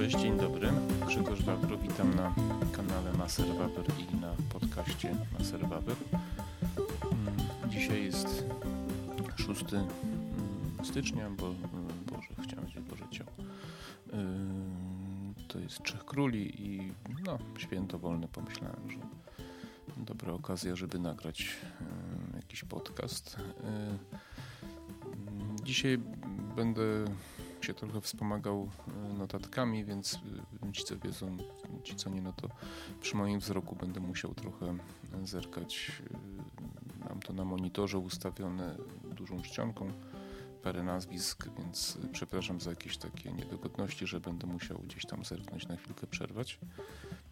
Cześć, dzień dobry. Grzegorz Wawro, witam na kanale Maser Waber i na podcaście Maser Waber. Mm, Dzisiaj jest 6 mm, stycznia, bo Boże, chciałem powiedzieć Boże Ciało. Yy, To jest Trzech Króli i no, święto wolne pomyślałem, że dobra okazja, żeby nagrać yy, jakiś podcast. Yy, Dzisiaj będę się trochę wspomagał e, notatkami, więc e, ci co wiedzą, ci co nie, no to przy moim wzroku będę musiał trochę zerkać. E, Mam to na monitorze ustawione dużą czcionką, parę nazwisk, więc przepraszam za jakieś takie niedogodności, że będę musiał gdzieś tam zerknąć, na chwilkę przerwać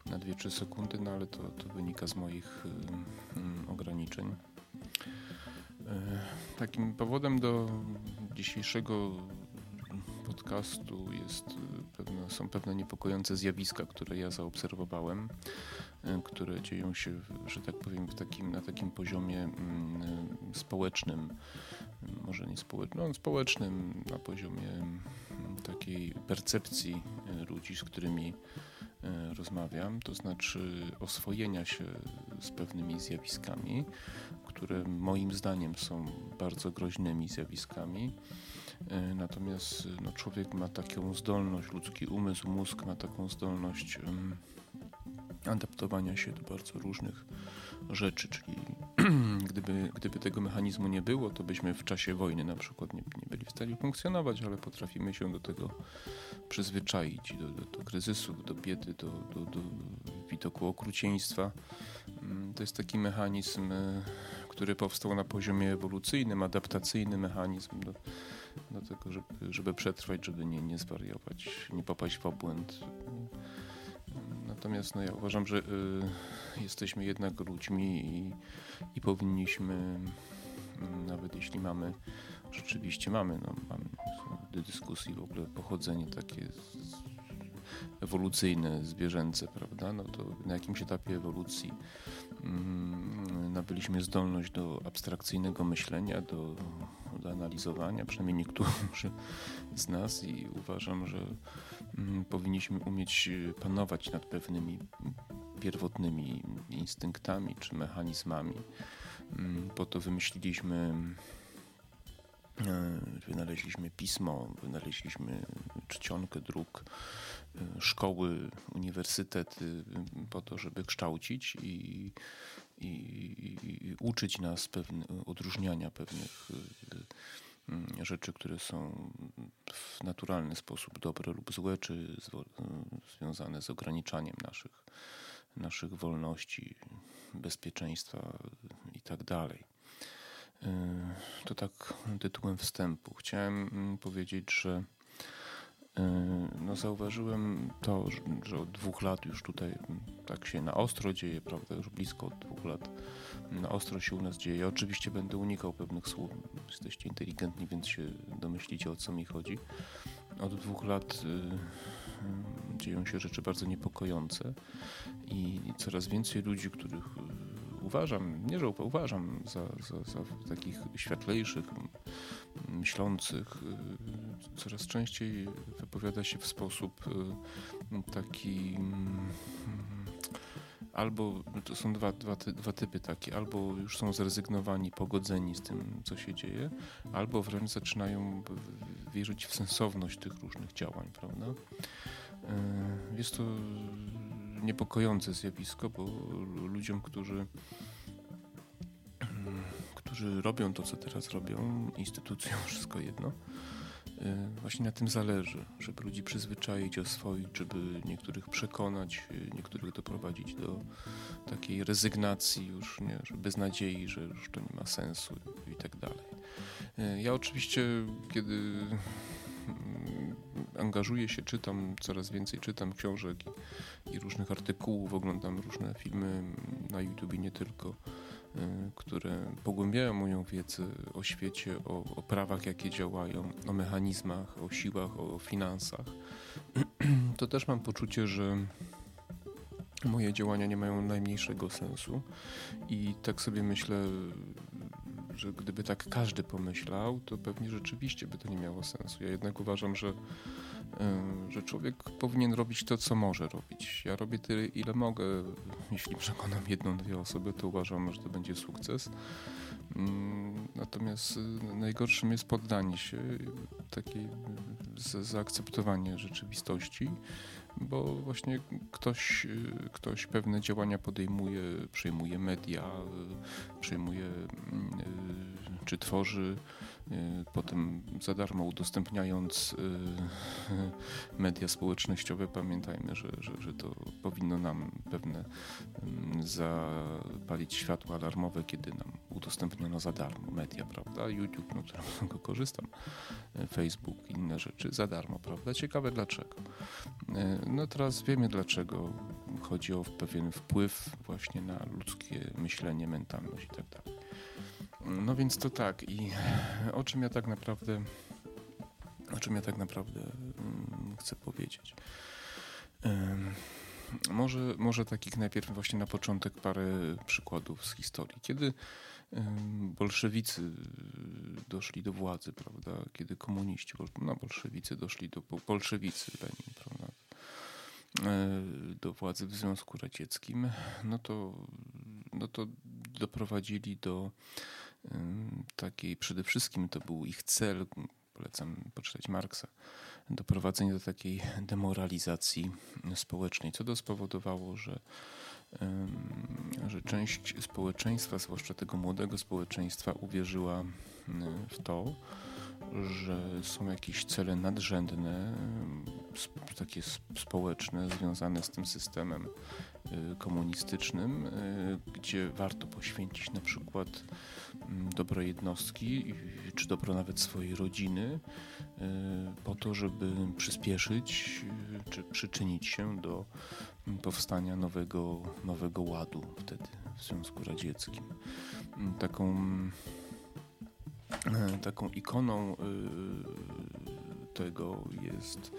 na 2-3 sekundy, no ale to, to wynika z moich um, ograniczeń. Takim powodem do dzisiejszego podcastu. Jest pewne, są pewne niepokojące zjawiska, które ja zaobserwowałem, które dzieją się, że tak powiem, w takim, na takim poziomie mm, społecznym, może nie społecznym, no, społecznym, na poziomie mm, takiej percepcji ludzi, z którymi rozmawiam, to znaczy oswojenia się z pewnymi zjawiskami, które moim zdaniem są bardzo groźnymi zjawiskami. Natomiast no, człowiek ma taką zdolność, ludzki umysł, mózg ma taką zdolność um, adaptowania się do bardzo różnych rzeczy, czyli gdyby, gdyby tego mechanizmu nie było, to byśmy w czasie wojny na przykład nie, nie byli w stanie funkcjonować, ale potrafimy się do tego przyzwyczaić, do, do, do kryzysów, do biedy, do, do, do widoku okrucieństwa. To jest taki mechanizm, który powstał na poziomie ewolucyjnym, adaptacyjny mechanizm do, do tego, żeby, żeby przetrwać, żeby nie, nie zwariować, nie popaść w obłęd. Natomiast no, ja uważam, że y, jesteśmy jednak ludźmi i, i powinniśmy, y, nawet jeśli mamy, rzeczywiście mamy, no, mamy do dyskusji w ogóle pochodzenie takie z, ewolucyjne, zwierzęce, prawda? No to na jakimś etapie ewolucji mm, nabyliśmy zdolność do abstrakcyjnego myślenia, do, do analizowania, przynajmniej niektórzy z nas i uważam, że mm, powinniśmy umieć panować nad pewnymi pierwotnymi instynktami czy mechanizmami. Mm, po to wymyśliliśmy wynaleźliśmy pismo, wynaleźliśmy czcionkę dróg, e, szkoły, uniwersytety po to, żeby kształcić i, i, i uczyć nas pewne, odróżniania pewnych e, rzeczy, które są w naturalny sposób dobre lub złe, czy związane z ograniczaniem naszych, naszych wolności, bezpieczeństwa i tak to tak tytułem wstępu. Chciałem mm, powiedzieć, że y, no zauważyłem to, że od dwóch lat już tutaj mm, tak się na ostro dzieje, prawda, już blisko od dwóch lat na ostro się u nas dzieje. Oczywiście będę unikał pewnych słów, jesteście inteligentni, więc się domyślicie o co mi chodzi. Od dwóch lat y, dzieją się rzeczy bardzo niepokojące i coraz więcej ludzi, których uważam, nie że uważam za, za, za takich światlejszych, myślących, y, coraz częściej wypowiada się w sposób y, taki mm, albo to są dwa, dwa, dwa typy takie, albo już są zrezygnowani, pogodzeni z tym, co się dzieje, albo wręcz zaczynają wierzyć w sensowność tych różnych działań, prawda? Y, jest to niepokojące zjawisko, bo ludziom, którzy którzy robią to, co teraz robią, instytucją, wszystko jedno, y, właśnie na tym zależy, żeby ludzi przyzwyczaić, oswoić, żeby niektórych przekonać, y, niektórych doprowadzić do takiej rezygnacji już, nie, bez nadziei, że już to nie ma sensu i tak dalej. Y, ja oczywiście, kiedy angażuję się, czytam, coraz więcej czytam książek i, i różnych artykułów, oglądam różne filmy na YouTube, nie tylko, y, które pogłębiają moją wiedzę o świecie, o, o prawach, jakie działają, o mechanizmach, o siłach, o finansach. To też mam poczucie, że moje działania nie mają najmniejszego sensu i tak sobie myślę, że gdyby tak każdy pomyślał, to pewnie rzeczywiście by to nie miało sensu. Ja jednak uważam, że że człowiek powinien robić to, co może robić. Ja robię tyle, ile mogę. Jeśli przekonam jedną, dwie osoby, to uważam, że to będzie sukces. Mm, natomiast y, najgorszym jest poddanie się, takie zaakceptowanie rzeczywistości, bo właśnie ktoś, y, ktoś pewne działania podejmuje, przejmuje media, y, przejmuje mm, czy tworzy potem za darmo udostępniając y, media społecznościowe, pamiętajmy, że, że, że to powinno nam pewne mm, zapalić światło alarmowe, kiedy nam udostępniono za darmo media, prawda? YouTube, no którego korzystam, y, Facebook, inne rzeczy za darmo, prawda? Ciekawe dlaczego. No teraz wiemy dlaczego. Chodzi o pewien wpływ właśnie na ludzkie myślenie, mentalność i tak. No więc to tak i o czym ja tak naprawdę o czym ja tak naprawdę um, chcę powiedzieć. Może, może takich najpierw właśnie na początek parę przykładów z historii. Kiedy bolszewicy doszli do władzy, prawda, kiedy komuniści, no bolszewicy doszli do, bolszewicy, Lenin, prawda, e, do władzy w Związku Radzieckim, no to, no to doprowadzili do takiej przede wszystkim to był ich cel, polecam poczytać Marksa, doprowadzenie do takiej demoralizacji społecznej, co to spowodowało, że, że część społeczeństwa, zwłaszcza tego młodego społeczeństwa, uwierzyła w to, że są jakieś cele nadrzędne, takie społeczne, związane z tym systemem y, komunistycznym, y, gdzie warto poświęcić na przykład dobro jednostki, czy dobro nawet swojej rodziny, y, po to, żeby przyspieszyć, czy przyczynić się do powstania nowego, nowego ładu wtedy w Związku Radzieckim. Taką E, taką ikoną e, tego jest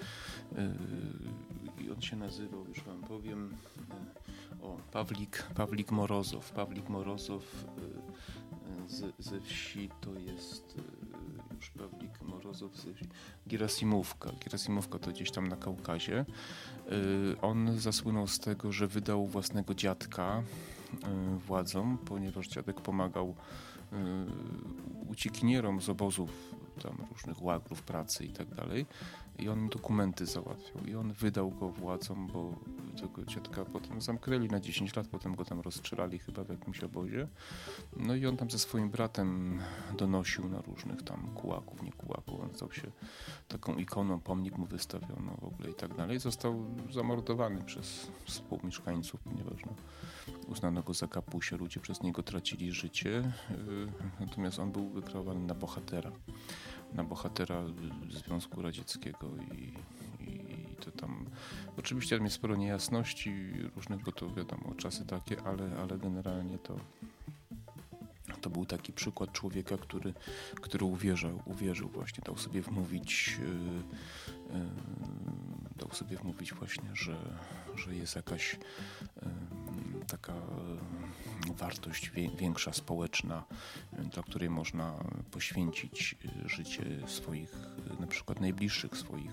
e, i on się nazywał, już wam powiem, o, Pawlik, Pawlik Morozow. Pawlik Morozow z, ze wsi to jest już Pawlik Morozow ze wsi. Gerasimówka. Gerasimówka to gdzieś tam na Kaukazie. On zasłynął z tego, że wydał własnego dziadka władzom, ponieważ dziadek pomagał uciekinierom z obozów tam różnych łagrów pracy i tak dalej. I on dokumenty załatwiał i on wydał go władzom, bo tego ciotka potem zamknęli na 10 lat, potem go tam rozstrzelali chyba w jakimś obozie. No i on tam ze swoim bratem donosił na różnych tam kułaków, nie kułaków. On stał się taką ikoną, pomnik mu wystawiono w ogóle i tak dalej. Został zamordowany przez współmieszkańców, ponieważ no, uznano go za kapusie, ludzie przez niego tracili życie. Y, natomiast on był wykreowany na bohatera na bohatera Związku Radzieckiego i, i to tam oczywiście tam jest sporo niejasności różnych, bo to wiadomo, czasy takie, ale, ale generalnie to to był taki przykład człowieka, który, który uwierzył, uwierzył właśnie, dał sobie wmówić, yy, yy, dał sobie wmówić właśnie, że, że jest jakaś yy, taka wartość większa, społeczna, dla której można poświęcić życie swoich, na przykład najbliższych swoich,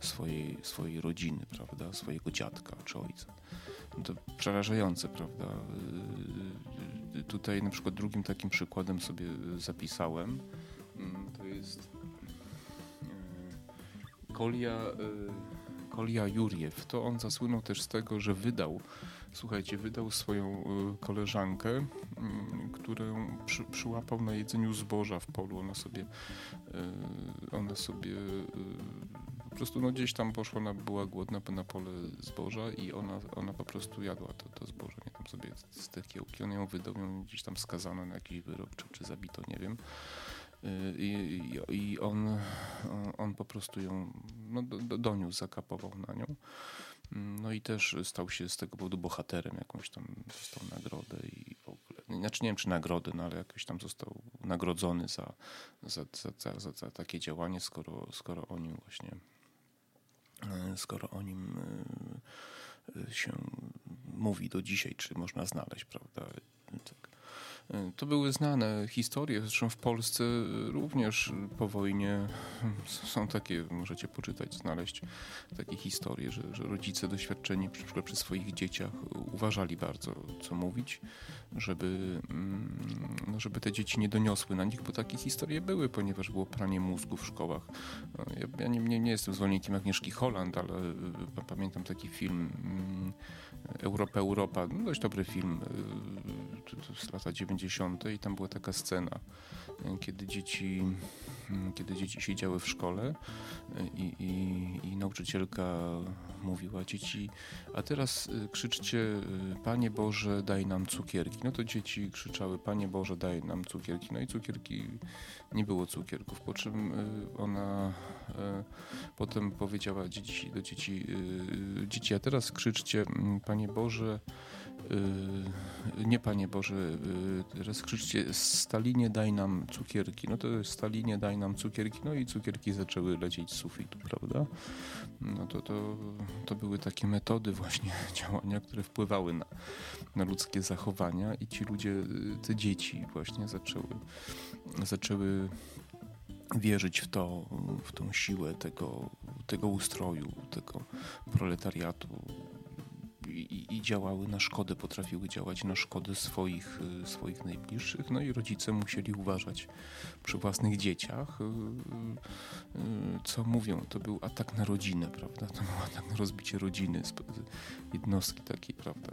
swojej, swojej rodziny, prawda, swojego dziadka czy ojca. To przerażające, prawda. Tutaj na przykład drugim takim przykładem sobie zapisałem, mm, to jest Kolia, Kolia Juriew. To on zasłynął też z tego, że wydał słuchajcie, wydał swoją y, koleżankę, mm, którą przy, przyłapał na jedzeniu zboża w polu. Ona sobie, y, ona sobie y, po prostu no gdzieś tam poszła, ona była głodna na pole zboża i ona, ona po prostu jadła to, to zboże, nie tam sobie z te kiełki. On ją wydał, ją gdzieś tam skazano na jakiś wyrok, czy, czy zabito, nie wiem. I, i, on, on po prostu ją no, do, doniósł, zakapował na nią. No i też stał się z tego powodu bohaterem, jakąś tam dostał nagrodę i w ogóle. Znaczy nie wiem czy nagrodę, no ale jakoś tam został nagrodzony za, za, za, za, za takie działanie, skoro, skoro o nim właśnie e, skoro o nim e, się mówi do dzisiaj, czy można znaleźć, prawda? To były znane historie, zresztą w Polsce również po wojnie są takie, możecie poczytać, znaleźć takie historie, że, że rodzice doświadczeni na przykład przy swoich dzieciach uważali bardzo, co mówić, żeby, no, żeby te dzieci nie doniosły na nich, bo takie historie były, ponieważ było pranie mózgu w szkołach. Ja, ja nie, nie, nie jestem zwolennikiem Agnieszki Holland, ale y, pamiętam taki film mm, Europa, Europa, no dość dobry film z lata 90. i tam była taka scena, y, kiedy dzieci, mm, kiedy dzieci siedziały w szkole y, i, i, i nauczycielka mówiła dzieci, a teraz krzyczcie Panie Boże daj nam cukierki. No to dzieci krzyczały Panie Boże daj nam cukierki. No i cukierki, nie było cukierków, po czym ona potem powiedziała dzieci, do dzieci, dzieci a teraz krzyczcie mm, Panie Boże, nie Panie Boże, teraz krzyczcie Stalinie daj nam cukierki. No to Stalinie daj nam cukierki, no i cukierki zaczęły lecieć z sufitu, prawda? No to, to, to były takie metody właśnie działania, które wpływały na, na ludzkie zachowania i ci ludzie, te dzieci właśnie zaczęły, zaczęły wierzyć w to, w tą siłę tego, tego ustroju, tego proletariatu, i, i, działały na szkodę, potrafiły działać na szkodę swoich, y, swoich najbliższych. No i rodzice musieli uważać przy własnych dzieciach, y, y, co mówią. To był atak na rodzinę, prawda? To był atak na rozbicie rodziny, jednostki takiej, prawda,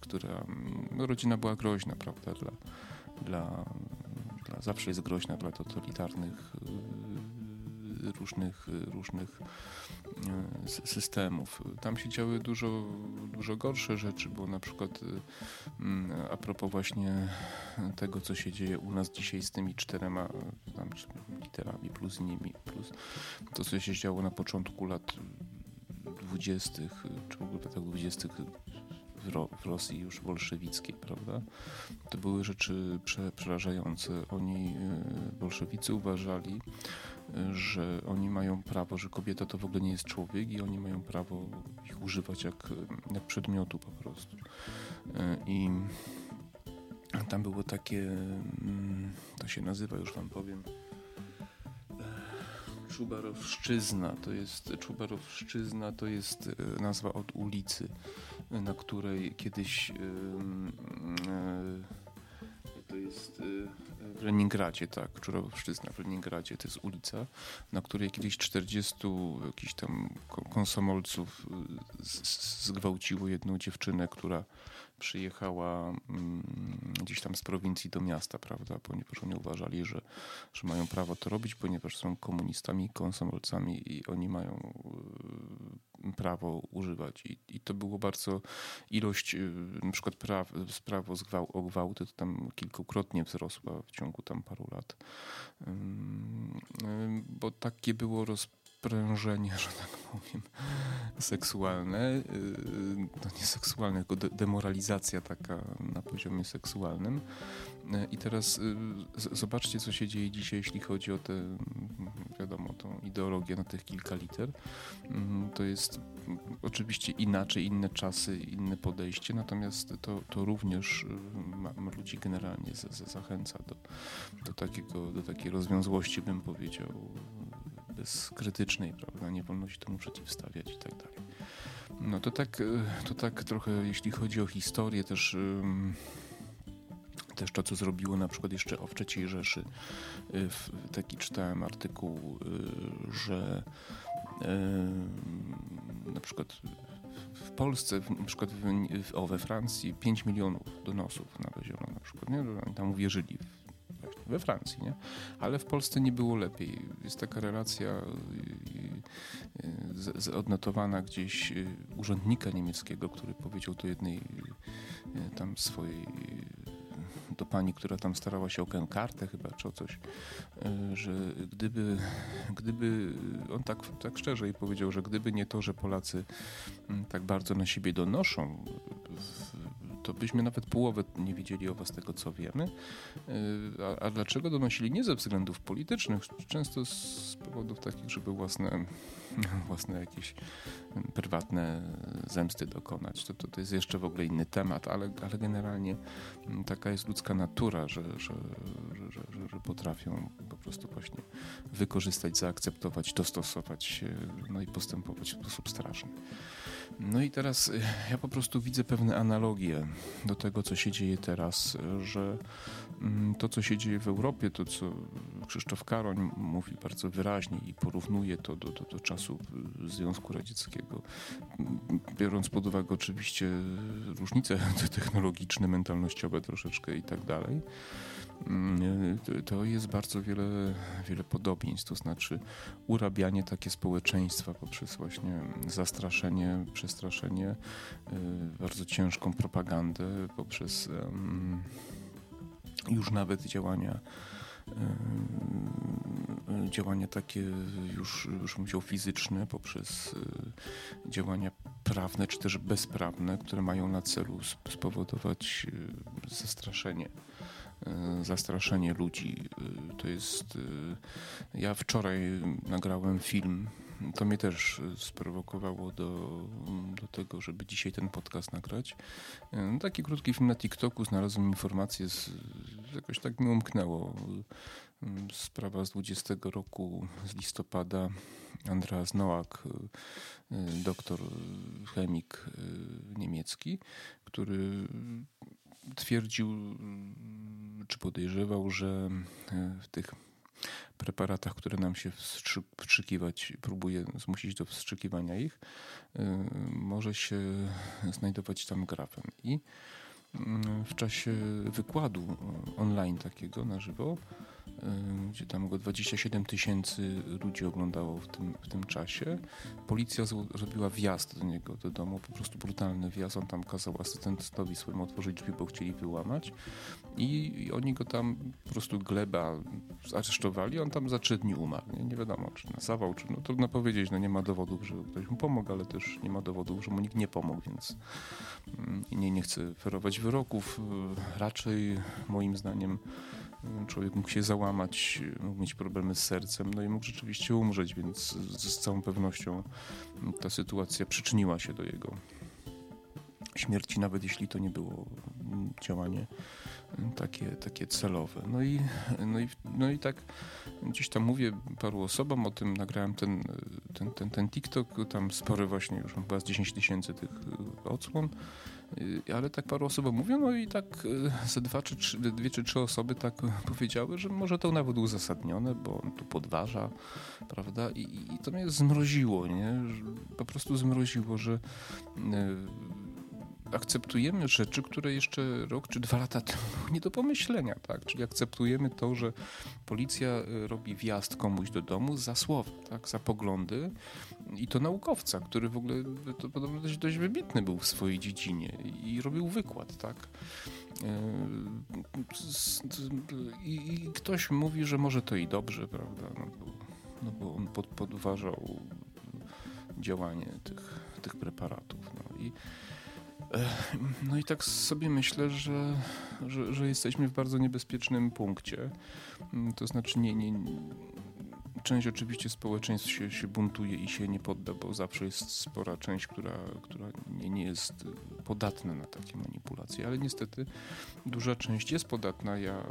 która, no, rodzina była groźna, prawda, dla, dla, dla zawsze jest groźna dla totalitarnych różnych, różnych e, systemów. Tam się działy dużo, dużo gorsze rzeczy, bo na przykład mm, a propos właśnie tego, co się dzieje u nas dzisiaj z tymi czterema tam, literami plus nimi, plus to, co się działo na początku lat dwudziestych, czy w ogóle tak dwudziestych w, Ro w, Rosji już bolszewickiej, prawda? To były rzeczy prze przerażające. Oni, e, bolszewicy, uważali, że oni mają prawo, że kobieta to w ogóle nie jest człowiek i oni mają prawo ich używać jak, jak przedmiotu po prostu. E, I tam było takie, mm, to się nazywa, już wam powiem, e, Czubarowszczyzna. To jest Czubarowszczyzna to jest e, nazwa od ulicy, na której kiedyś to jest w Leningradzie, tak, Czurowszczyzna w Leningradzie, to jest ulica, na której kiedyś 40 jakichś tam konsomolców y, zgwałciło jedną dziewczynę, która przyjechała mm, gdzieś tam z prowincji do miasta, prawda, ponieważ oni uważali, że, że mają prawo to robić, ponieważ są komunistami, konsomolcami i oni mają y, prawo używać. I, i to było bardzo ilość y, na przykład praw, spraw o, zgwał, o gwałty to tam kilkukrotnie wzrosła w ciągu tam paru lat. Bo takie było sprężenie, że tak powiem, seksualne. No nie seksualne, tylko demoralizacja taka na poziomie seksualnym. Y, I teraz zobaczcie, co się dzieje dzisiaj, jeśli chodzi o tę, wiadomo, tą ideologię na tych kilka liter. To jest oczywiście inaczej, inne czasy, inne podejście, natomiast to, to również ludzi generalnie za, za zachęca do, do, takiego, do takiej rozwiązłości, bym powiedział, bezkrytycznej, prawda? Nie wolno się temu przeciwstawiać i tak dalej. No to tak, e, to tak trochę, jeśli chodzi o historię, też też to, co zrobiło na przykład jeszcze o III Rzeszy. E, taki czytałem artykuł, e, że na przykład w Polsce, na przykład w, o, we Francji 5 milionów donosów nawoziono na przykład, nie? Tam uwierzyli we Francji, nie? Ale w Polsce nie było lepiej. Jest taka relacja y, y, odnotowana gdzieś y, urzędnika niemieckiego, który powiedział do jednej tam swojej do pani, która tam starała się o kartę chyba, czy o coś, że gdyby, gdyby on tak, tak szczerze jej powiedział, że gdyby nie to, że Polacy mm, tak bardzo na siebie donoszą to byśmy nawet połowę nie wiedzieli o was tego, co wiemy. Y, a, a dlaczego donosili? Nie ze względów politycznych, często z powodów takich, żeby własne własne jakieś prywatne zemsty dokonać. To, to, to jest jeszcze w ogóle inny temat, ale, ale generalnie taka jest ludzka natura, że, że, że, że, potrafią po prostu właśnie wykorzystać, zaakceptować, dostosować no i postępować w sposób straszny. No i teraz y, ja po prostu widzę pewne analogie do tego, co się dzieje teraz, że mm, to, co się dzieje w Europie, to, co Krzysztof Karoń mówi bardzo wyraźnie i porównuje to do, do, do czasu Związku Radzieckiego, biorąc pod uwagę oczywiście różnice technologiczne, mentalnościowe troszeczkę i tak dalej Mm, to jest bardzo wiele, wiele podobieństw, to znaczy urabianie takie społeczeństwa poprzez właśnie zastraszenie, przestraszenie, y, bardzo ciężką propagandę, poprzez już nawet działania y, działania takie już, już mówię fizyczne poprzez y, działania prawne czy też bezprawne, które mają na celu spowodować zastraszenie. E, zastraszenie ludzi. E, to jest. E, ja wczoraj nagrałem film. To mnie też sprowokowało do, do tego, żeby dzisiaj ten podcast nagrać. Taki krótki film na TikToku, znalazłem informację, z, jakoś tak mi umknęło. Sprawa z 20 roku, z listopada. Andreas Noack, doktor chemik niemiecki, który twierdził czy podejrzewał, że e, w tych preparatach, które nam się wstrzykiwać, próbuje zmusić do wstrzykiwania ich, e, może się znajdować tam grafem. I mm, w czasie wykładu online takiego na żywo Y, gdzie tam go 27 tysięcy ludzi oglądało w tym, w tym czasie. Policja zrobiła wjazd do niego, do domu, po prostu brutalny wjazd. On tam kazał asystentowi swojemu otworzyć drzwi, bo chcieli wyłamać. I, i oni go tam po prostu gleba aresztowali. On tam za trzy dni umarł. Nie, nie wiadomo, czy na zawał, czy no trudno powiedzieć. No nie ma dowodów, że ktoś mu pomógł, ale też nie ma dowodów, że mu nikt nie pomógł, więc mm, nie, nie chcę ferować wyroków. Raczej moim zdaniem człowiek mógł się załamać, mógł mieć problemy z sercem, no i mógł rzeczywiście umrzeć, więc z, z całą pewnością ta sytuacja przyczyniła się do jego śmierci, nawet jeśli to nie było działanie takie, takie celowe. No i, no, i, no i tak gdzieś tam mówię paru osobom o tym, nagrałem ten, ten, ten, ten TikTok, tam spory właśnie już chyba z 10 tysięcy tych odsłon ale tak paru osób mówią, no i tak y, ze dwa czy trzy, dwie czy trzy osoby tak powiedziały, że może to nawet uzasadnione, bo on tu podważa, prawda? I, i to mnie zmroziło, nie? Po prostu zmroziło, że y, akceptujemy rzeczy, które jeszcze rok czy dwa lata temu nie do pomyślenia, tak? Czyli akceptujemy to, że policja y, robi wjazd komuś do domu za słowa, tak? Za poglądy i to naukowca, który w ogóle to podobno dość, dość wybitny był w swojej dziedzinie i robił wykład, tak? Y, I, I, ktoś mówi, że może to i dobrze, prawda? No bo, no bo on pod, podważał działanie tych, tych preparatów. No i no i tak sobie myślę, że, że, że, jesteśmy w bardzo niebezpiecznym punkcie. Mm, to znaczy nie, nie, część oczywiście społeczeństw się, się buntuje i się nie podda, bo zawsze jest spora część, która, która nie, nie jest podatna na takie manipulacje, ale niestety duża część jest podatna. Ja,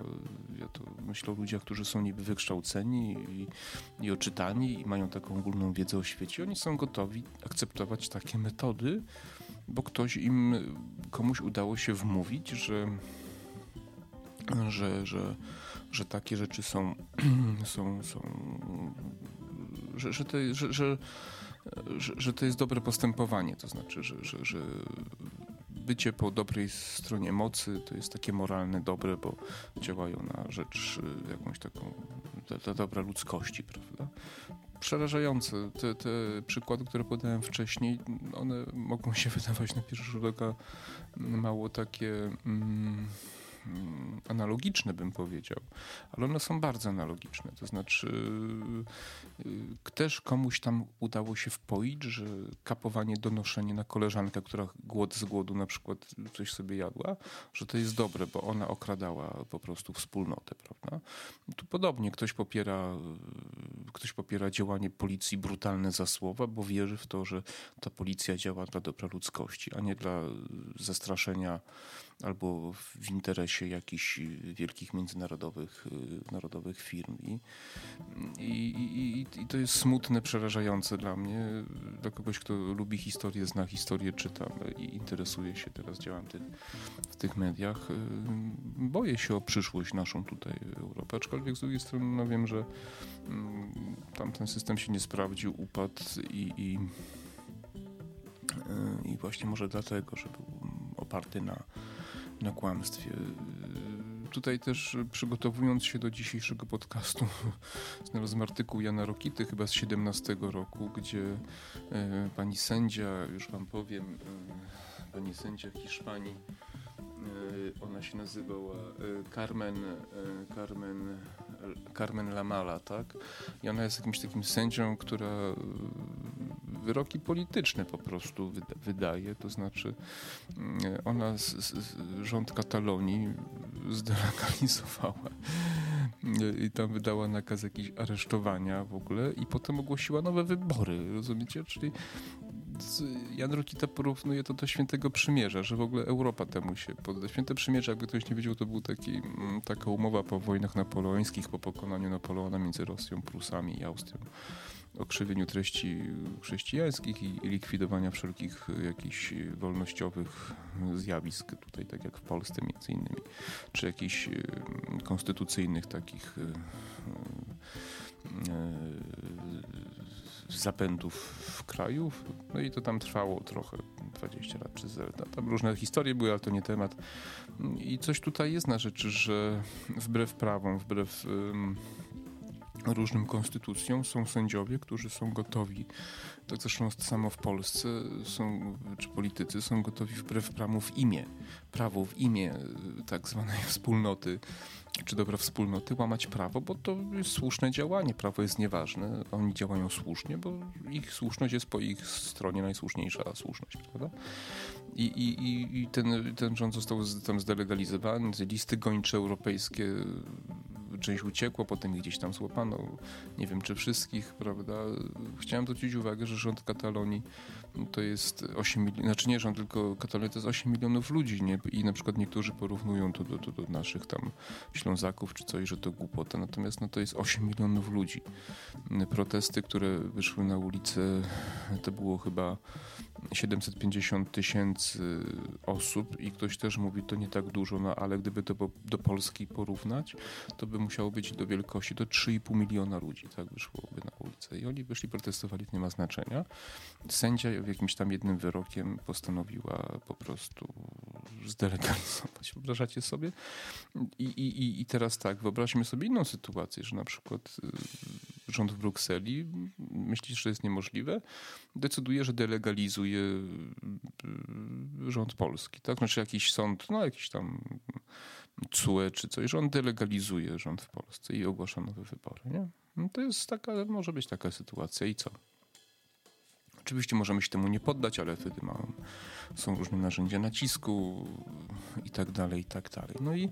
ja to myślę o ludziach, którzy są niby wykształceni i, i oczytani i mają taką ogólną wiedzę o świecie. Oni są gotowi akceptować takie metody, bo ktoś im, komuś udało się wmówić, że, że, że, że takie rzeczy są, są, są że, że, to, że, że, że, to jest dobre postępowanie, to znaczy, że, że, że bycie po dobrej stronie mocy to jest takie moralne dobre, bo działają na rzecz jakąś taką dla dobra ludzkości, prawda? Przerażające. Te, te przykłady, które podałem wcześniej, one mogą się wydawać na pierwszy rzut oka mało takie mm, analogiczne, bym powiedział, ale one są bardzo analogiczne. To znaczy, yy, też komuś tam udało się wpoić, że kapowanie, donoszenie na koleżankę, która głód z głodu na przykład coś sobie jadła, że to jest dobre, bo ona okradała po prostu wspólnotę, prawda? Tu podobnie ktoś popiera, ktoś popiera działanie policji brutalne za słowa, bo wierzy w to, że ta policja działa dla dobra ludzkości, a nie dla zastraszenia albo w interesie jakichś wielkich międzynarodowych narodowych firm. I, i, i, I, to jest smutne, przerażające dla mnie, dla kogoś, kto lubi historię, zna historię, czyta i interesuje się, teraz działam w tych mediach. Boję się o przyszłość naszą tutaj Europę, aczkolwiek z drugiej strony no wiem, że mm, tam ten system się nie sprawdził, upadł i, i, i właśnie może dlatego, że był oparty na na kłamstwie. Tutaj też przygotowując się do dzisiejszego podcastu, znalazłem artykuł Jana Rokity chyba z 17 roku, gdzie e, pani sędzia, już wam powiem, e, pani sędzia Hiszpanii, e, ona się nazywała Carmen, Carmen, Carmen Lamala, tak? I ona jest jakimś takim sędzią, która wyroki polityczne po prostu wydaje. To znaczy mm, ona, z, z, rząd Katalonii zdelegalizowała i tam wydała nakaz jakiś aresztowania w ogóle i potem ogłosiła nowe wybory, rozumiecie? Czyli Jan Rokita porównuje to do Świętego Przymierza, że w ogóle Europa temu się podda. Święte Przymierze, jakby ktoś nie wiedział, to był taki, mm, taka umowa po wojnach napoleońskich, po pokonaniu Napoleona między Rosją, Prusami i Austrią o krzywieniu treści chrześcijańskich i likwidowania wszelkich jakichś wolnościowych zjawisk, tutaj tak jak w Polsce między innymi, czy jakichś konstytucyjnych takich e, zapędów w kraju. No i to tam trwało trochę, 20 lat czy 0. Tam różne historie były, ale to nie temat. I coś tutaj jest na rzeczy, że wbrew prawom, wbrew różnym konstytucjom są sędziowie, którzy są gotowi, tak zresztą samo w Polsce, są, czy politycy są gotowi wbrew prawu w imię, prawo w imię e, tak zwanej wspólnoty, czy dobra wspólnoty, łamać prawo, bo to jest słuszne działanie, prawo jest nieważne, oni działają słusznie, bo ich słuszność jest po ich stronie najsłuszniejsza słuszność, prawda? I, i, i ten, ten rząd został tam zdelegalizowany, listy gończe europejskie część uciekło, potem gdzieś tam złapano, nie wiem czy wszystkich, prawda. Chciałem zwrócić uwagę, że rząd Katalonii to jest 8 milionów, znaczy nie rząd, tylko Katalonia to jest 8 milionów ludzi nie? i na przykład niektórzy porównują to do, do, do naszych tam Ślązaków czy coś, że to głupota, natomiast no, to jest 8 milionów ludzi. Protesty, które wyszły na ulicę, to było chyba 750 tysięcy osób i ktoś też mówi, to nie tak dużo, no ale gdyby to do Polski porównać, to by musiało być do wielkości do 3,5 miliona ludzi, tak wyszłoby na ulicę. I oni wyszli, protestowali, to nie ma znaczenia. Sędzia jakimś tam jednym wyrokiem postanowiła po prostu zdelegalizować. Wyobrażacie sobie? I, i, I teraz tak, wyobraźmy sobie inną sytuację, że na przykład y, rząd w Brukseli, myślisz, że jest niemożliwe, decyduje, że delegalizuje y, rząd polski, tak? Znaczy jakiś sąd, no jakiś tam CUE czy coś, że on delegalizuje rząd w Polsce i ogłasza nowe wybory, nie? No to jest taka, może być taka sytuacja i co? Oczywiście możemy się temu nie poddać, ale wtedy są różne narzędzia nacisku i tak dalej, i tak dalej. No i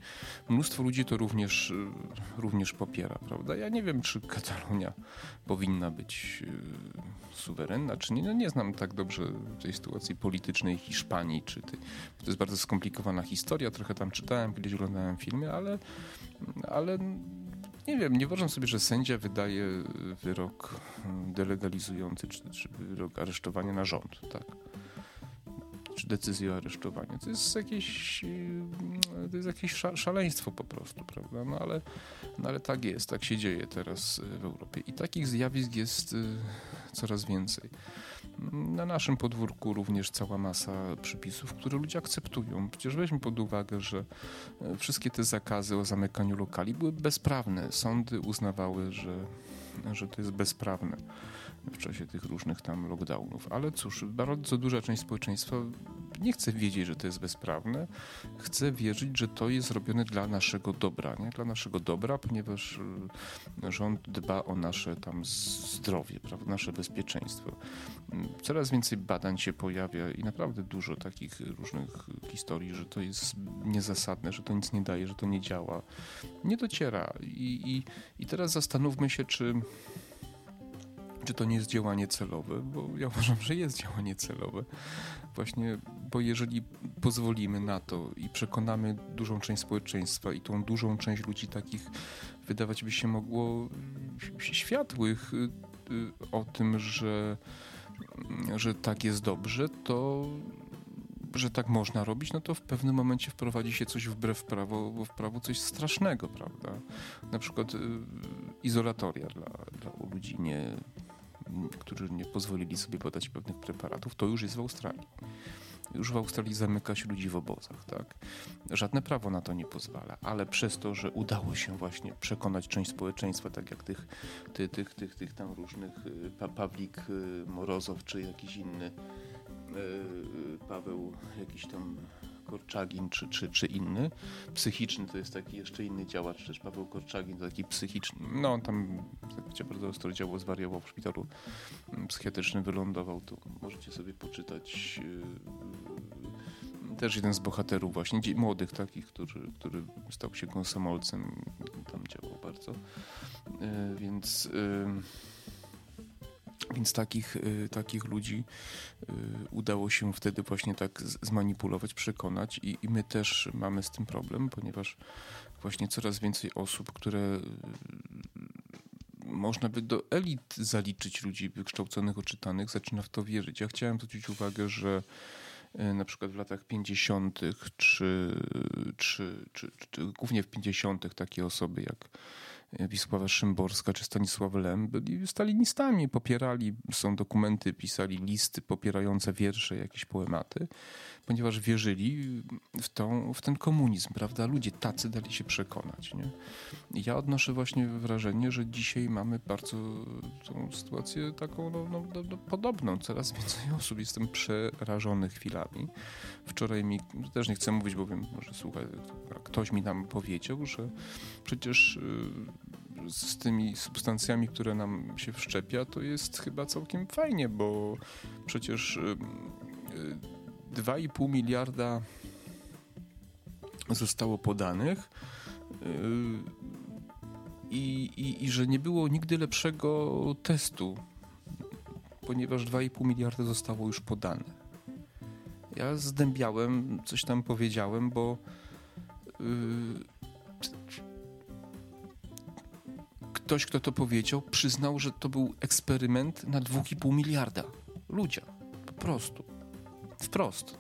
mnóstwo ludzi to również, również popiera, prawda? Ja nie wiem, czy Katalonia powinna być e, suwerenna, czy nie. No nie znam tak dobrze tej sytuacji politycznej Hiszpanii, czy tej, to jest bardzo skomplikowana historia, trochę tam czytałem, kiedyś oglądałem filmy, ale, ale nie wiem, nie uważam sobie, że sędzia wydaje wyrok delegalizujący, czy, czy wyrok aresztowania na rząd, tak? Czy decyzję o aresztowaniu. To jest jakieś, to jest jakieś szaleństwo po prostu, prawda? No ale, no ale tak jest, tak się dzieje teraz w Europie. I takich zjawisk jest coraz więcej. Na naszym podwórku również cała masa przepisów, które ludzie akceptują. Przecież weźmy pod uwagę, że e, wszystkie te zakazy o zamykaniu lokali były bezprawne. Sądy uznawały, że, że to jest bezprawne w czasie tych różnych tam lockdownów. Ale cóż, bardzo duża część społeczeństwa nie chcę wiedzieć, że to jest bezprawne. Chcę wierzyć, że to jest robione dla naszego dobra, nie? Dla naszego dobra, ponieważ y, rząd dba o nasze tam zdrowie, prawda? nasze bezpieczeństwo. Coraz więcej badań się pojawia i naprawdę dużo takich różnych historii, że to jest niezasadne, że to nic nie daje, że to nie działa. Nie dociera. I, i, i teraz zastanówmy się, czy czy to nie jest działanie celowe, bo ja uważam, że jest działanie celowe. Właśnie, bo jeżeli pozwolimy na to i przekonamy dużą część społeczeństwa i tą dużą część ludzi takich wydawać by się mogło światłych y, o tym, że, że tak jest dobrze, to że tak można robić, no to w pewnym momencie wprowadzi się coś wbrew prawo, w prawo coś strasznego, prawda? Na przykład y, izolatoria dla, dla ludzi nie którzy nie pozwolili sobie podać pewnych preparatów, to już jest w Australii. Już w Australii zamyka się ludzi w obozach, tak? Żadne prawo na to nie pozwala, ale przez to, że udało się właśnie przekonać część społeczeństwa, tak jak tych, tych, tych, tych, tych tam różnych, y, Pawlik y, Morozow czy jakiś inny y, Paweł, jakiś tam Korczagin czy, czy, czy inny. Psychiczny to jest taki jeszcze inny działacz, też Paweł Korczagin, to taki psychiczny. No tam tak bardzo ostro działo, zwariował w szpitalu mm, psychiatrycznym, wylądował. To możecie sobie poczytać. Yy, też jeden z bohaterów właśnie, młodych takich, który, który stał się konsomolcem, tam działał bardzo. Yy, więc... Yy, więc takich, y, takich ludzi y, udało się wtedy właśnie tak zmanipulować, przekonać i, i my też mamy z tym problem, ponieważ właśnie coraz więcej osób, które y, można by do elit zaliczyć ludzi wykształconych, oczytanych, zaczyna w to wierzyć. Ja chciałem zwrócić uwagę, że na przykład w latach 50. Czy, czy, czy, czy, głównie w 50. takie osoby jak Wisława Szymborska czy Stanisław Lem byli stalinistami, popierali, są dokumenty, pisali listy popierające wiersze, jakieś poematy, ponieważ wierzyli w, tą, w ten komunizm, prawda? Ludzie tacy dali się przekonać. Nie? Ja odnoszę właśnie wrażenie, że dzisiaj mamy bardzo tą sytuację taką no, no, no, no podobną. Coraz więcej osób jestem przerażony chwilami. Wczoraj mi, też nie chcę mówić, bo wiem, może słuchaj, ktoś mi tam powiedział, że przecież y, z tymi substancjami, które nam się wszczepia, to jest chyba całkiem fajnie, bo przecież 2,5 y, y, miliarda zostało podanych i, i, i że nie było nigdy lepszego testu, ponieważ 2,5 miliarda zostało już podane. Ja zdębiałem, coś tam powiedziałem, bo ktoś, kto to powiedział, przyznał, że to był eksperyment na 2,5 miliarda ludzi. Po prostu. Wprost.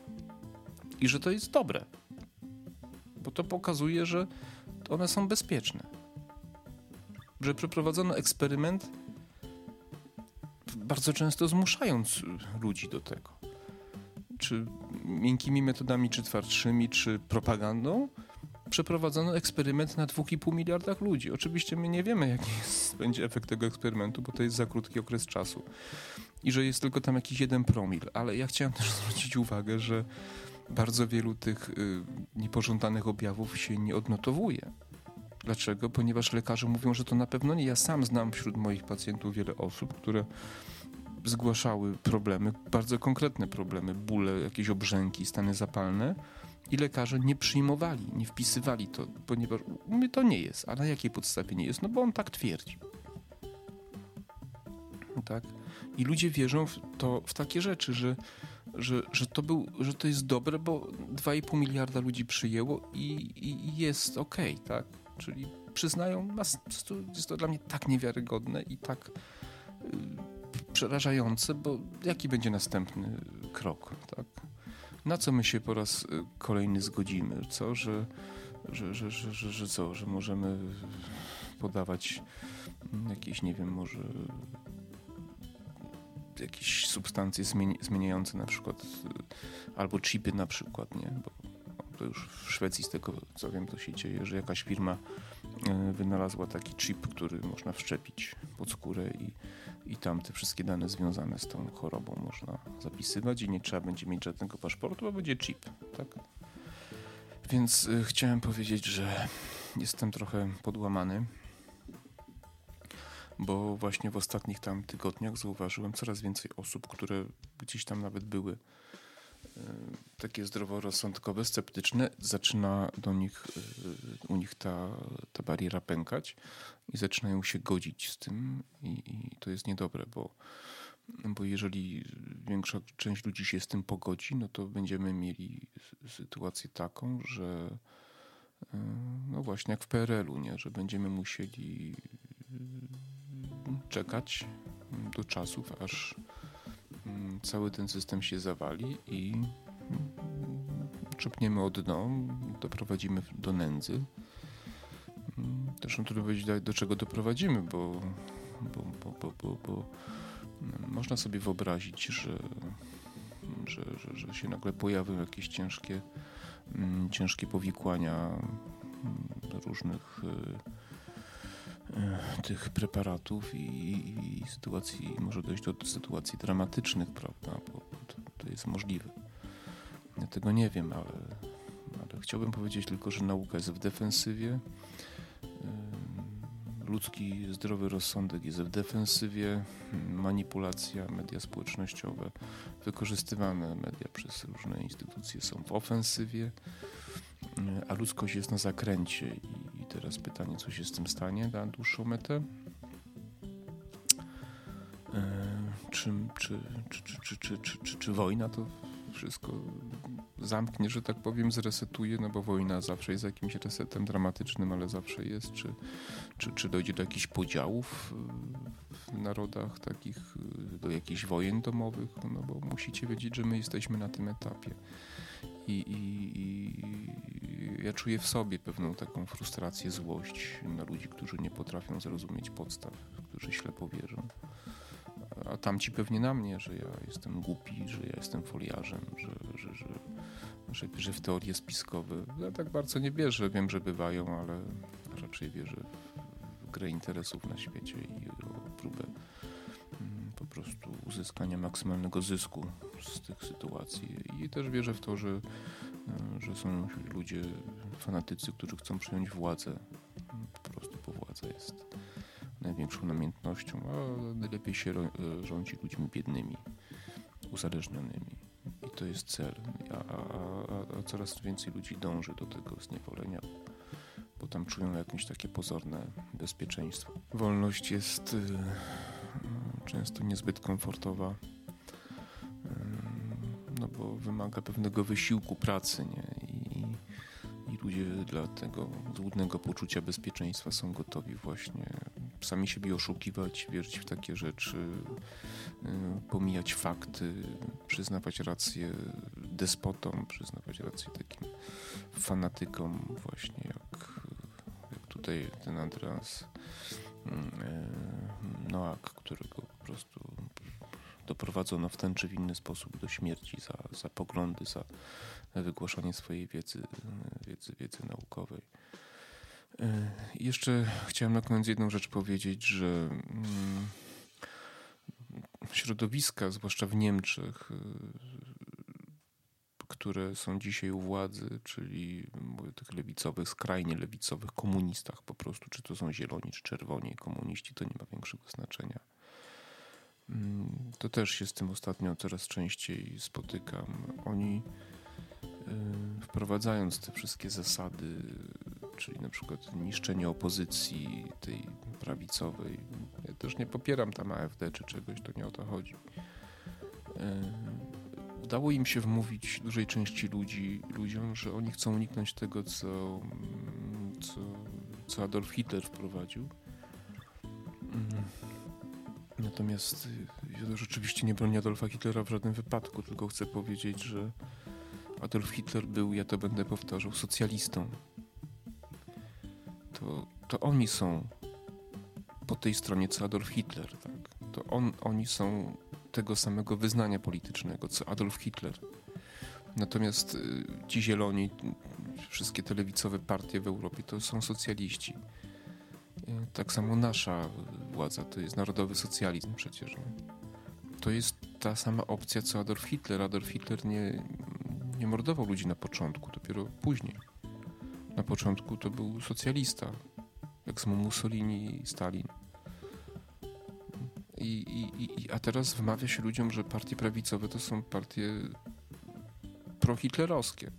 I że to jest dobre. Bo to pokazuje, że one są bezpieczne. Że przeprowadzono eksperyment bardzo często zmuszając ludzi do tego. Czy miękkimi metodami, czy twardszymi, czy propagandą, przeprowadzono eksperyment na 2,5 miliardach ludzi. Oczywiście my nie wiemy, jaki jest, będzie efekt tego eksperymentu, bo to jest za krótki okres czasu i że jest tylko tam jakiś jeden promil, ale ja chciałem też zwrócić uwagę, że bardzo wielu tych y, niepożądanych objawów się nie odnotowuje. Dlaczego? Ponieważ lekarze mówią, że to na pewno nie. Ja sam znam wśród moich pacjentów wiele osób, które zgłaszały problemy, bardzo konkretne problemy, bóle, jakieś obrzęki, stany zapalne, i lekarze nie przyjmowali, nie wpisywali to, ponieważ my to nie jest. A na jakiej podstawie nie jest? No bo on tak twierdzi. Tak? I ludzie wierzą w, to, w takie rzeczy, że, że, że, to był, że to jest dobre, bo 2,5 miliarda ludzi przyjęło i, i jest okej, okay, tak? Czyli przyznają, jest to dla mnie tak niewiarygodne i tak y, przerażające, bo jaki będzie następny krok, tak? Na co my się po raz y, kolejny zgodzimy? Co, że, że, że, że, że, że co, że możemy podawać jakieś, nie wiem, może jakieś substancje zmieniające na przykład y, albo chipy na przykład, nie? Bo to już w Szwecji z tego co wiem to się dzieje, że jakaś firma e, wynalazła taki chip, który można wszczepić pod skórę i, i tam te wszystkie dane związane z tą chorobą można zapisywać i nie trzeba będzie mieć żadnego paszportu, bo będzie chip, tak? Więc y, chciałem powiedzieć, że jestem trochę podłamany, bo właśnie w ostatnich tam tygodniach zauważyłem coraz więcej osób, które gdzieś tam nawet były takie zdroworozsądkowe, sceptyczne, zaczyna do nich, y, u nich ta, ta bariera pękać i zaczynają się godzić z tym i, i to jest niedobre, bo bo jeżeli większa część ludzi się z tym pogodzi, no to będziemy mieli sytuację taką, że e, no właśnie jak w PRL-u, nie? że będziemy musieli czekać do czasów, aż cały ten system się zawali i mm, czepniemy od dno, doprowadzimy do nędzy. Mm, Zresztą trudno powiedzieć, do czego doprowadzimy, bo, bo, bo, bo, bo, można sobie wyobrazić, że, że, że, że się nagle pojawią jakieś ciężkie, mm, ciężkie powikłania mm, różnych e, tych preparatów i, i sytuacji, może dojść do sytuacji dramatycznych, prawda, bo to, to jest możliwe. Ja tego nie wiem, ale, ale chciałbym powiedzieć tylko, że nauka jest w defensywie ludzki zdrowy rozsądek jest w defensywie, manipulacja, media społecznościowe, wykorzystywane media przez różne instytucje są w ofensywie, a ludzkość jest na zakręcie. I teraz pytanie, co się z tym stanie na dłuższą metę? Czy, czy, czy, czy, czy, czy, czy, czy wojna to wszystko zamknie, że tak powiem, zresetuje, no bo wojna zawsze jest jakimś resetem dramatycznym, ale zawsze jest. Czy, czy, czy dojdzie do jakichś podziałów w narodach, takich, do jakichś wojen domowych? No bo musicie wiedzieć, że my jesteśmy na tym etapie. I, i, i ja czuję w sobie pewną taką frustrację, złość na ludzi, którzy nie potrafią zrozumieć podstaw, którzy ślepo wierzą a tamci pewnie na mnie, że ja jestem głupi, że ja jestem foliarzem, że, że, że, że w teorie spiskowe. Ja tak bardzo nie wierzę, wiem, że bywają, ale raczej wierzę w grę interesów na świecie i o próbę mm, po prostu uzyskania maksymalnego zysku z tych sytuacji. I też wierzę w to, że, e, że są ludzie, fanatycy, którzy chcą przejąć władzę. Po prostu, bo władza jest największą namiętnością, a najlepiej się e, rządzi ludźmi biednymi, uzależnionymi. I to jest cel. A, a, a, coraz więcej ludzi dąży do tego zniewolenia, bo tam czują jakieś takie pozorne bezpieczeństwo. Wolność jest y, często niezbyt komfortowa, y, no bo wymaga pewnego wysiłku pracy, nie? Ludzie dla tego złudnego poczucia bezpieczeństwa są gotowi właśnie sami siebie oszukiwać, wierzyć w takie rzeczy, y, pomijać fakty, przyznawać rację despotom, przyznawać rację takim fanatykom właśnie jak, jak tutaj ten Andreas y, Noak, którego po prostu doprowadzono w ten czy w inny sposób do śmierci za, za poglądy, za wygłaszanie swojej wiedzy, wiedzy, wiedzy naukowej. E, jeszcze chciałem na koniec jedną rzecz powiedzieć, że mm, środowiska, zwłaszcza w Niemczech, e, które są dzisiaj u władzy, czyli mówię tych lewicowych, skrajnie lewicowych komunistach po prostu, czy to są zieloni, czy czerwoni komuniści, to nie ma większego znaczenia. Mm, to też się z tym ostatnio coraz częściej spotykam. Oni wprowadzając te wszystkie zasady czyli na przykład niszczenie opozycji tej prawicowej. Ja też nie popieram tam AfD czy czegoś, to nie o to chodzi. E, udało im się wmówić dużej części ludzi, ludziom, że oni chcą uniknąć tego, co, co, co Adolf Hitler wprowadził. Mm. Natomiast ja rzeczywiście nie bronię Adolfa Hitlera w żadnym wypadku, tylko chcę powiedzieć, że Adolf Hitler był, ja to będę powtarzał, socjalistą to, to oni są po tej stronie co Adolf Hitler. Tak? To on, oni są tego samego wyznania politycznego co Adolf Hitler. Natomiast y, ci zieloni, wszystkie te lewicowe partie w Europie to są socjaliści. Y, tak samo nasza władza to jest narodowy socjalizm przecież. To jest ta sama opcja co Adolf Hitler. Adolf Hitler nie, nie mordował ludzi na początku, dopiero później. Na początku to był socjalista, jak Mussolini i Stalin. I, i, i, a teraz wmawia się ludziom, że partie prawicowe to są partie prohitlerowskie.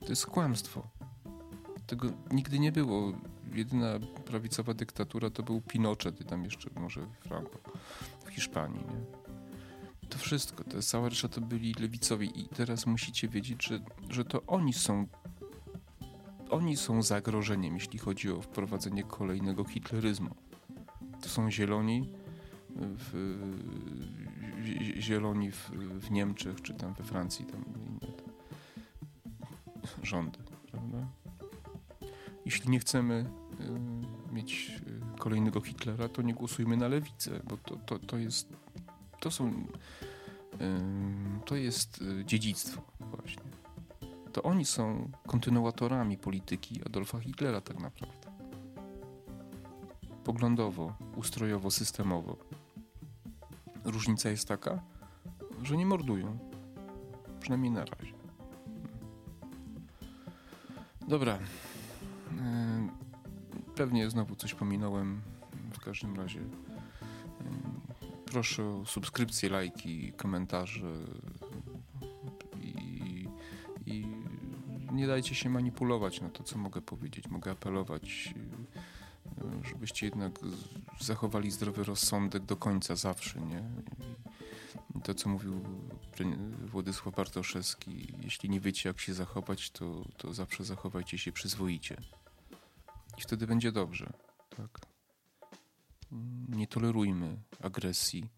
To jest kłamstwo. Tego nigdy nie było. Jedyna prawicowa dyktatura to był Pinochet tam jeszcze może Franco w Hiszpanii. Nie? Wszystko, to cała reszta to byli lewicowi i teraz musicie wiedzieć, że, że to oni są oni są zagrożeniem, jeśli chodzi o wprowadzenie kolejnego hitleryzmu. To są zieloni, w, zieloni w, w, Niemczech, czy tam we Francji, tam inne rządy, prawda? Jeśli nie chcemy y, mieć y, kolejnego Hitlera, to nie głosujmy na lewicę, bo to, to, to jest to są to jest y, dziedzictwo właśnie. To oni są kontynuatorami polityki Adolfa Hitlera tak naprawdę. Poglądowo, ustrojowo, systemowo. Różnica jest taka, że nie mordują. Przynajmniej na razie. Dobra. Pewnie znowu coś pominąłem. W każdym razie proszę o subskrypcje, lajki, komentarze i, i nie dajcie się manipulować na to, co mogę powiedzieć. Mogę apelować, żebyście jednak zachowali zdrowy rozsądek do końca zawsze, nie? To, co mówił Władysław Bartoszewski, jeśli nie wiecie, jak się zachować, to, to zawsze zachowajcie się przyzwoicie. I wtedy będzie dobrze, tak? Nie tolerujmy agresji,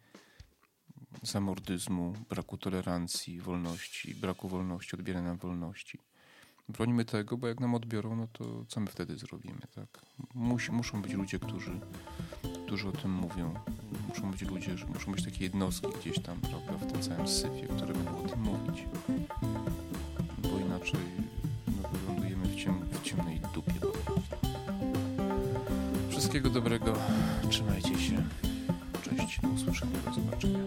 zamordyzmu, braku tolerancji, wolności, braku wolności, odbierania wolności. Bronimy tego, bo jak nam odbiorą, no to co my wtedy zrobimy, tak? Muszą być ludzie, którzy, którzy o tym mówią. Muszą być ludzie, muszą być takie jednostki gdzieś tam, prawda, w tym całym syfie, które będą o tym mówić. Bo inaczej Wszystkiego dobrego, trzymajcie się. Cześć, do usłyszenia, do zobaczenia.